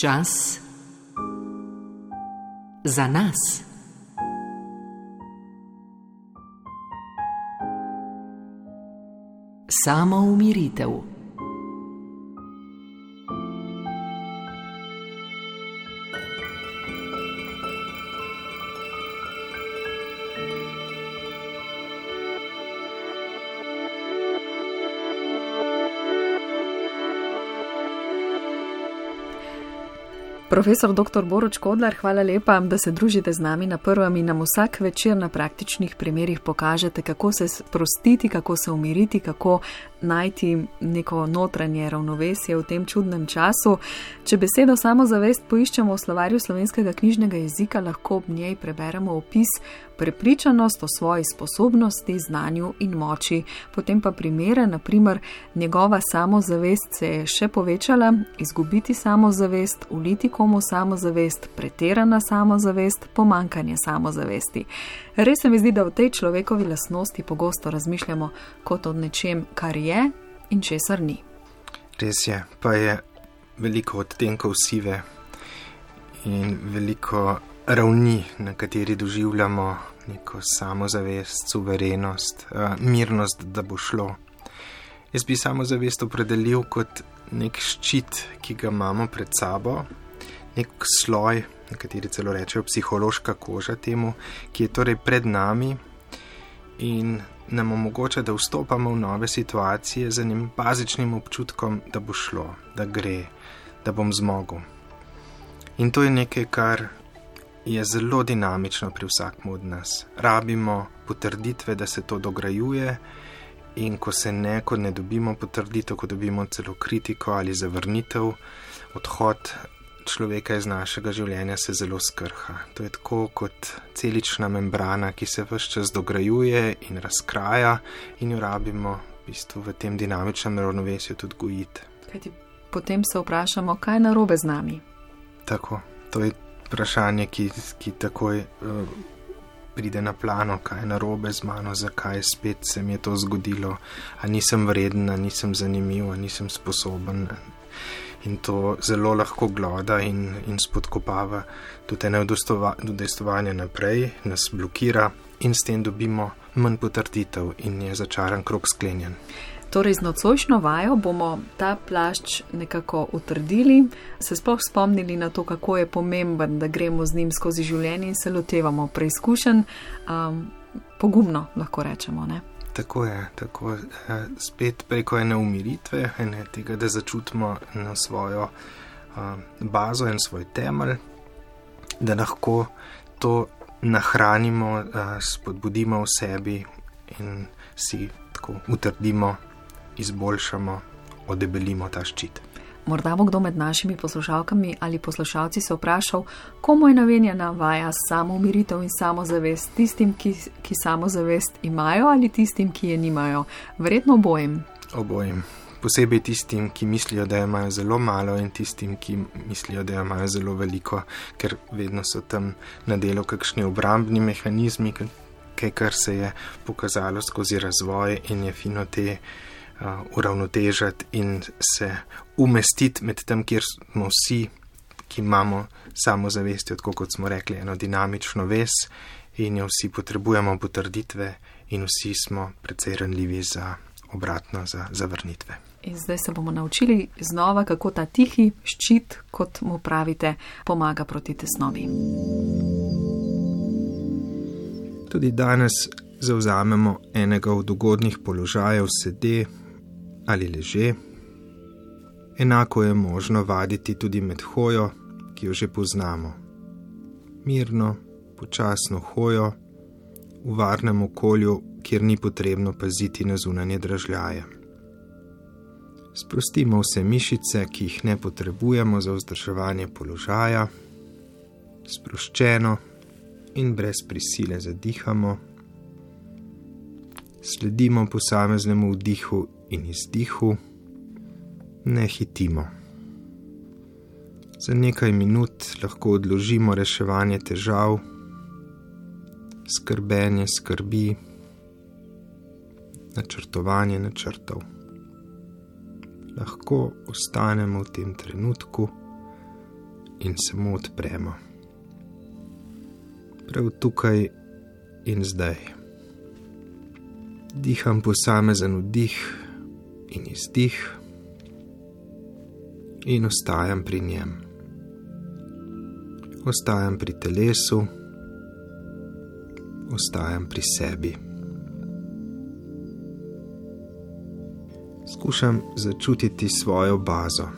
Čas za nas. Samo umiritev. Profesor dr. Boruč Kodlar, hvala lepa, da se družite z nami na prvem in nam vsak večer na praktičnih primerih pokažete, kako se sprostiti, kako se umiriti, kako najti neko notranje ravnovesje v tem čudnem času. Če besedo samozavest poiščemo v slovarju slovenskega knjižnega jezika, lahko ob njej preberemo opis prepričanost o svoji sposobnosti, znanju in moči. Potem pa primere, naprimer, njegova samozavest se je še povečala, izgubiti samozavest, uliti komu samozavest, pretirana samozavest, pomankanje samozavesti. Res se mi zdi, da v tej človekovi lasnosti pogosto razmišljamo kot o nečem, kar je in česar ni. Res je, pa je veliko odtenkov sive in veliko ravni, na kateri doživljamo neko samozavest, suverenost, uh, mirnost, da bo šlo. Jaz bi samozavest opredelil kot nek ščit, ki ga imamo pred sabo, nek sloj, nekateri celo rečejo psihološka koža temu, ki je torej pred nami in nam omogoča, da vstopamo v nove situacije z enim bazičnim občutkom, da bo šlo, da gre, da bom zmogel. In to je nekaj, kar je zelo dinamično pri vsakem od nas. Rabimo potrditve, da se to dograjuje, in ko se ne, ko ne dobimo potrditev, ko dobimo celo kritiko ali zavrnitev, odhod človeka iz našega življenja se zelo skrha. To je tako kot celična membrana, ki se vse čas dograjuje in razkraja, in jo rabimo v, bistvu v tem dinamičnem ravnovesju tudi gojiti. Potem se vprašamo, kaj je narobe z nami. Tako, to je vprašanje, ki, ki takoj uh, pride na plano, kaj je narobe z mano, zakaj spet se mi je to zgodilo, ali nisem vreden, ali nisem zanimiv, ali nisem sposoben. In to zelo lahko gloda in, in spodkopava tudi eno udejstovanje naprej, nas blokira in s tem dobimo manj potrditev in je začaran krok sklenjen. Torej, z nocojšnjo vajo bomo ta plašč nekako utrdili, se sploh spomnili na to, kako je pomemben, da gremo z njim skozi življenje in se lotevamo preizkušen, um, pogumno lahko rečemo. Ne? Tako je, tako je. Spet preko ene umiritve, ene tega, da začutimo na svojo um, bazo in svoj temelj, da lahko to nahranimo, uh, spodbudimo v sebi in si tako utrdimo izboljšamo, odebelimo ta ščit. Morda bo kdo med našimi poslušalkami ali poslušalci se vprašal, komu je namenjena vaja samo umiritev in samozavest, tistim, ki, ki samozavest imajo ali tistim, ki je nimajo. Verjetno obojim. Obojim. Posebej tistim, ki mislijo, da imajo zelo malo, in tistim, ki mislijo, da imajo zelo veliko, ker vedno so tam na delu kakšni obrambni mehanizmi, kaj kar se je pokazalo skozi razvoj in je fino te uravnotežiti in se umestiti med tem, kjer smo vsi, ki imamo samozavest, tako kot smo rekli, eno dinamično ves in jo vsi potrebujemo potrditve, in vsi smo precej ranljivi za obratno, za zavrnitve. In zdaj se bomo naučili znova, kako ta tihi ščit, kot mu pravite, pomaga proti tesnobi. Tudi danes zauzamemo enega od ugodnih položajev sede ali leže. Enako je možno vaditi tudi med hojo, ki jo že poznamo. Mirno, počasno hojo, v varnem okolju, kjer ni potrebno paziti na zunanje dražljaje. Sprostimo vse mišice, ki jih ne potrebujemo za vzdrževanje položaja, sproščeno in brez prisile zadihamo. Sledimo posameznemu vdihu in izdihu, ne hitimo. Za nekaj minut lahko odložimo reševanje težav, skrbenje skrbi, načrtovanje in se mu odpremo. Prav tukaj in zdaj. Diham posamezen vdih in izdih in ostajam pri njem. Ostajam pri telesu, ostajam pri sebi. Skušam začutiti svojo bazo.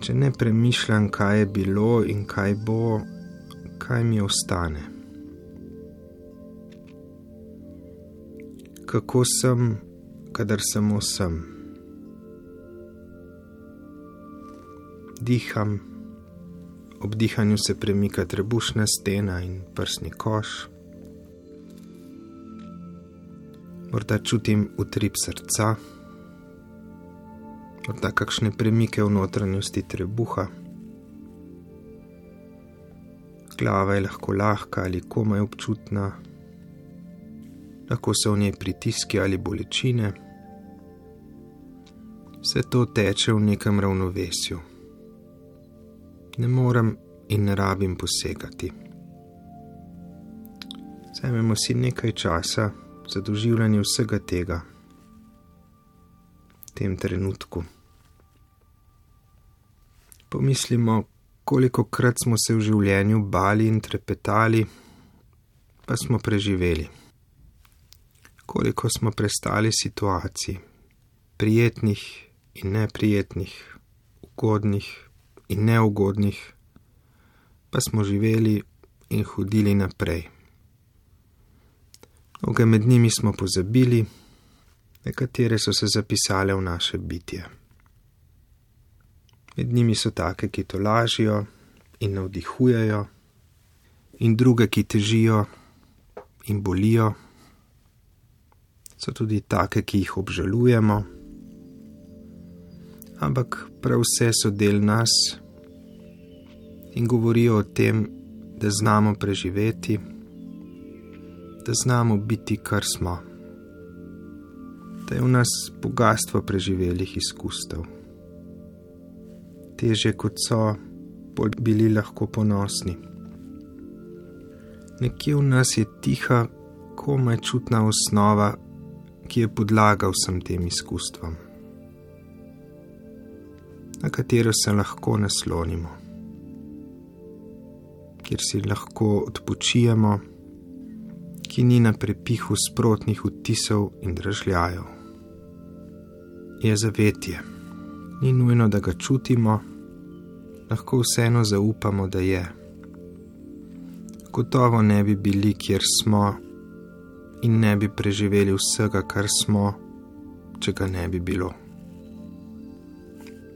Če ne premišljam, kaj je bilo in kaj bo, kaj mi ostane. Kako sem, kadar samo sem. Diham, ob dihanju se premika trebušna stena in prsni koš. Morda čutim utrip srca, morda kakšne premike v notranjosti trebuha. Glava je lahko lahka ali komaj občutna, lahko so v njej pritiski ali bolečine. Vse to teče v nekem ravnovesju. Ne morem in ne rabim posegati. Vzamemo si nekaj časa za doživljanje vsega tega v tem trenutku. Pomislimo, koliko krat smo se v življenju bali in trepetali, pa smo preživeli. Koliko smo prestali situacij, prijetnih in neprijetnih, ugodnih in neugodnih, pa smo živeli in hodili naprej. Mnoge med njimi smo pozabili, nekatere so se zapisale v naše bitje. Med njimi so take, ki to lažijo in navdihujejo, in druge, ki težijo in bolijo. So tudi take, ki jih obžalujemo, ampak prav vse so del nas in govorijo o tem, da znamo preživeti, da znamo biti, kar smo, da je v nas bogatstvo preživelih izkustev teže kot so, bolj bili lahko ponosni. Nekje v nas je tiha, komaj čutna osnova, ki je podlaga vsem tem izkustvom, na katero se lahko naslonimo, kjer si lahko odpočijemo, ki ni na prepihu sprotnih vtisov in držljajev. Je zavetje, ni nujno, da ga čutimo lahko vseeno zaupamo, da je. Gotovo ne bi bili, kjer smo, in ne bi preživeli vsega, kar smo, če ga ne bi bilo.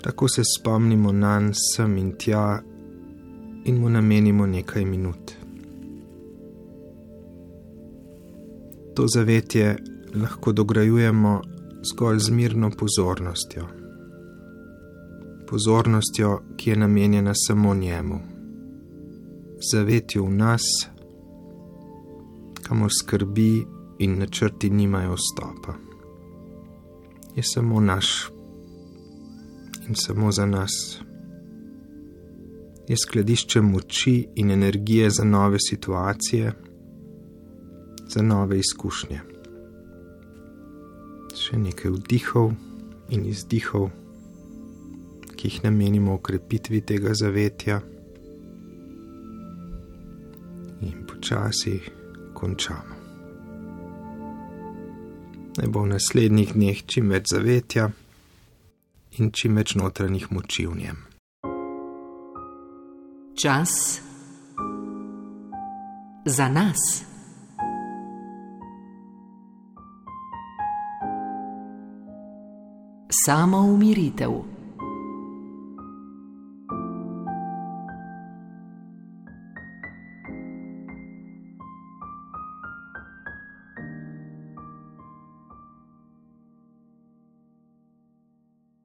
Tako se spomnimo na njega sem in tja in mu namenimo nekaj minut. To zavetje lahko dograjujemo zgolj z mirno pozornostjo pozornostjo, ki je namenjena samo njemu, zavetju v nas, kamor skrbi in načrti nimajo stopa. Je samo naš in samo za nas. Je skladišče moči in energije za nove situacije, za nove izkušnje. Še nekaj vdihov in izdihov ki jih namenimo ukrepitvi tega zavetja, in počasi končamo. Naj bo v naslednjih dneh čim več zavetja in čim več notranjih moči v njem. Čas za nas. Samo umiritev.